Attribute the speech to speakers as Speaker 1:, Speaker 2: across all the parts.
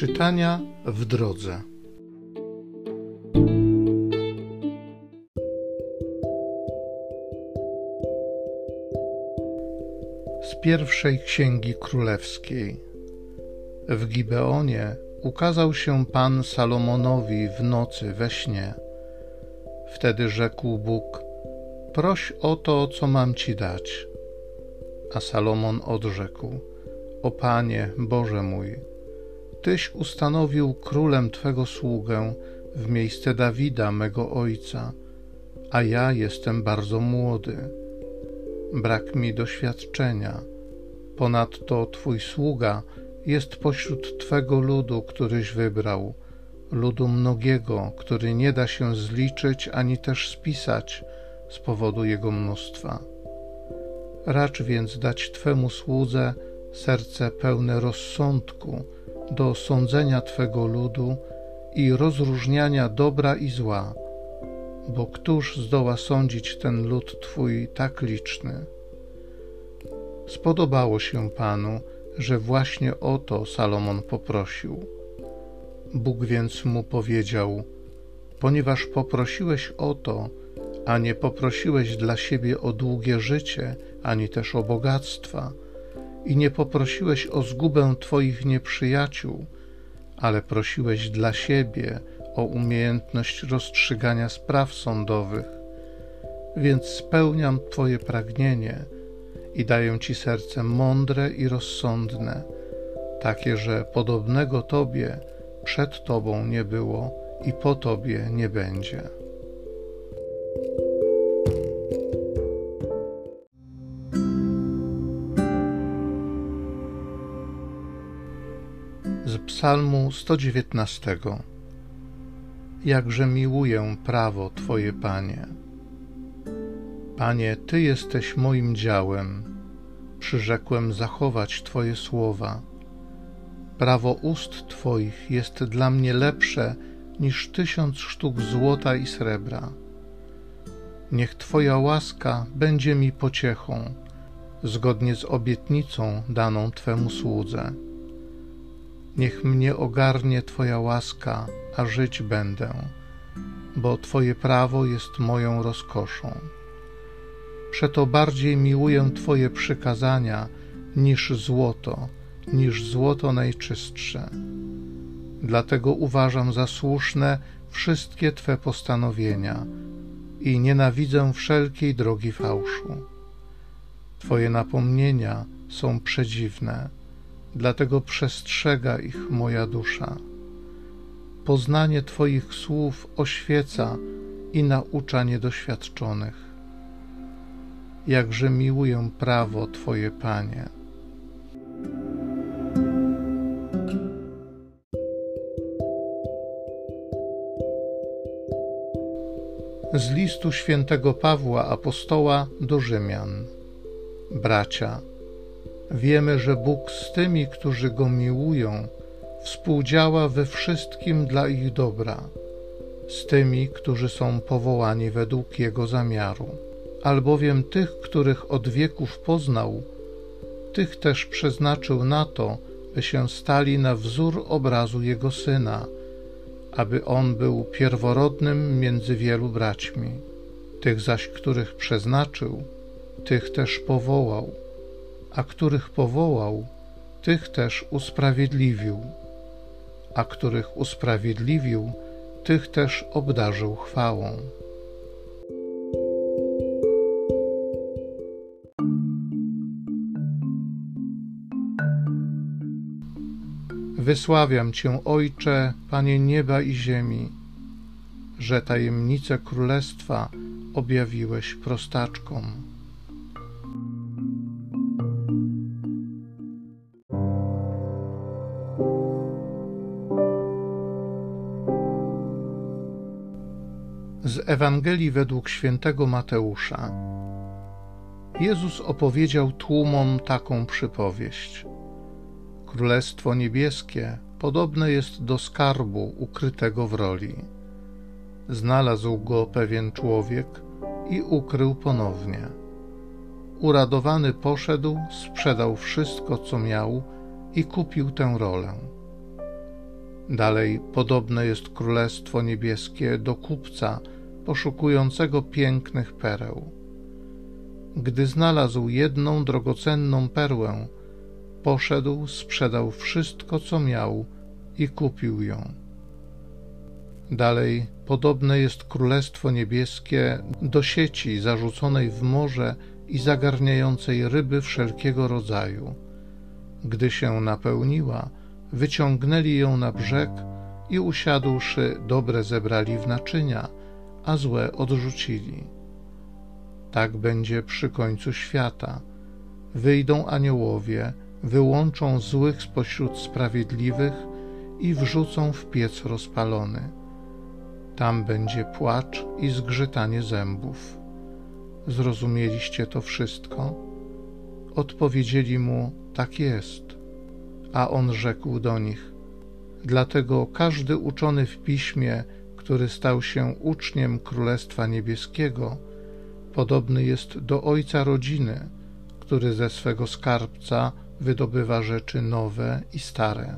Speaker 1: Czytania w drodze. Z pierwszej księgi królewskiej. W Gibeonie ukazał się Pan Salomonowi w nocy we śnie. Wtedy rzekł Bóg: Proś o to, co mam ci dać. A Salomon odrzekł: O Panie, Boże mój, Tyś ustanowił królem Twego sługę w miejsce Dawida, mego ojca, a ja jestem bardzo młody. Brak mi doświadczenia. Ponadto Twój sługa jest pośród Twego ludu, któryś wybrał, ludu mnogiego, który nie da się zliczyć ani też spisać z powodu jego mnóstwa. Racz więc dać Twemu słudze serce pełne rozsądku do sądzenia Twego ludu i rozróżniania dobra i zła, bo któż zdoła sądzić ten lud Twój tak liczny? Spodobało się Panu, że właśnie o to Salomon poprosił. Bóg więc mu powiedział: Ponieważ poprosiłeś o to, a nie poprosiłeś dla siebie o długie życie, ani też o bogactwa, i nie poprosiłeś o zgubę Twoich nieprzyjaciół, ale prosiłeś dla siebie o umiejętność rozstrzygania spraw sądowych, więc spełniam Twoje pragnienie i daję Ci serce mądre i rozsądne, takie, że podobnego Tobie przed Tobą nie było i po Tobie nie będzie. Psalmu 119 Jakże miłuję prawo Twoje, Panie. Panie, Ty jesteś moim działem, przyrzekłem zachować Twoje słowa. Prawo ust Twoich jest dla mnie lepsze niż tysiąc sztuk złota i srebra. Niech Twoja łaska będzie mi pociechą, zgodnie z obietnicą daną Twemu słudze. Niech mnie ogarnie Twoja łaska, a żyć będę, bo Twoje prawo jest moją rozkoszą. Przeto bardziej miłuję Twoje przykazania niż złoto, niż złoto najczystsze. Dlatego uważam za słuszne wszystkie Twe postanowienia i nienawidzę wszelkiej drogi fałszu. Twoje napomnienia są przedziwne, dlatego przestrzega ich moja dusza. Poznanie Twoich słów oświeca i naucza niedoświadczonych. Jakże miłuję prawo Twoje, Panie. Z listu świętego Pawła apostoła do Rzymian. Bracia, wiemy, że Bóg z tymi, którzy go miłują, współdziała we wszystkim dla ich dobra, z tymi, którzy są powołani według jego zamiaru. Albowiem tych, których od wieków poznał, tych też przeznaczył na to, by się stali na wzór obrazu jego syna aby on był pierworodnym między wielu braćmi. Tych zaś, których przeznaczył, tych też powołał, a których powołał, tych też usprawiedliwił, a których usprawiedliwił, tych też obdarzył chwałą. Wysławiam Cię, Ojcze, Panie nieba i ziemi, że tajemnice królestwa objawiłeś prostaczkom. Z Ewangelii według świętego Mateusza. Jezus opowiedział tłumom taką przypowieść. Królestwo Niebieskie podobne jest do skarbu ukrytego w roli. Znalazł go pewien człowiek i ukrył ponownie. Uradowany poszedł, sprzedał wszystko, co miał i kupił tę rolę. Dalej, podobne jest Królestwo Niebieskie do kupca poszukującego pięknych pereł. Gdy znalazł jedną drogocenną perłę, poszedł, sprzedał wszystko, co miał i kupił ją. Dalej, podobne jest Królestwo Niebieskie do sieci zarzuconej w morze i zagarniającej ryby wszelkiego rodzaju. Gdy się napełniła, wyciągnęli ją na brzeg i usiadłszy, dobre zebrali w naczynia, a złe odrzucili. Tak będzie przy końcu świata. Wyjdą aniołowie, wyłączą złych spośród sprawiedliwych i wrzucą w piec rozpalony. Tam będzie płacz i zgrzytanie zębów. Zrozumieliście to wszystko? Odpowiedzieli mu: Tak jest. A on rzekł do nich: Dlatego każdy uczony w piśmie, który stał się uczniem Królestwa Niebieskiego, podobny jest do ojca rodziny, który ze swego skarbca wydobywa rzeczy nowe i stare.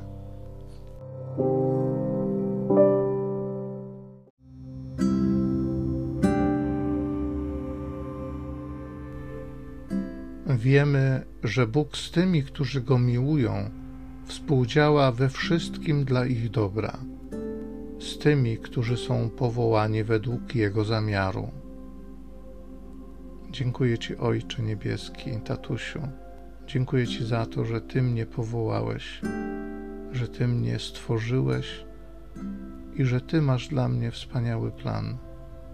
Speaker 1: Wiemy, że Bóg z tymi, którzy Go miłują, współdziała we wszystkim dla ich dobra, z tymi, którzy są powołani według Jego zamiaru. Dziękuję Ci, Ojcze Niebieski, Tatusiu. Dziękuję Ci za to, że Ty mnie powołałeś, że Ty mnie stworzyłeś i że Ty masz dla mnie wspaniały plan.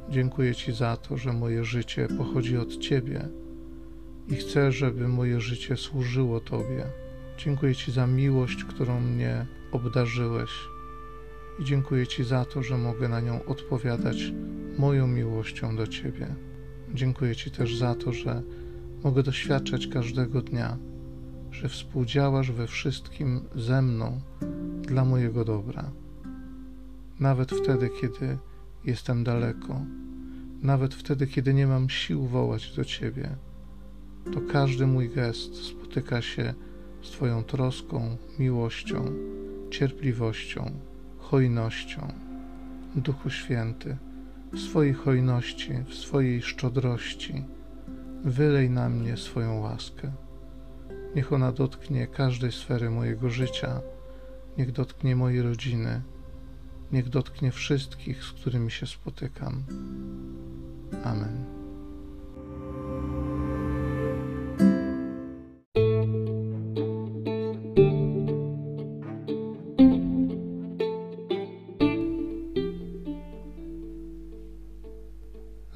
Speaker 1: Dziękuję Ci za to, że moje życie pochodzi od Ciebie i chcę, żeby moje życie służyło Tobie. Dziękuję Ci za miłość, którą mnie obdarzyłeś i dziękuję Ci za to, że mogę na nią odpowiadać moją miłością do Ciebie. Dziękuję Ci też za to, że mogę doświadczać każdego dnia, że współdziałasz we wszystkim ze mną dla mojego dobra. Nawet wtedy, kiedy jestem daleko, nawet wtedy, kiedy nie mam sił wołać do Ciebie, to każdy mój gest spotyka się z Twoją troską, miłością, cierpliwością, hojnością. Duchu Święty, w swojej hojności, w swojej szczodrości, wylej na mnie swoją łaskę. Niech ona dotknie każdej sfery mojego życia, niech dotknie mojej rodziny, niech dotknie wszystkich, z którymi się spotykam. Amen.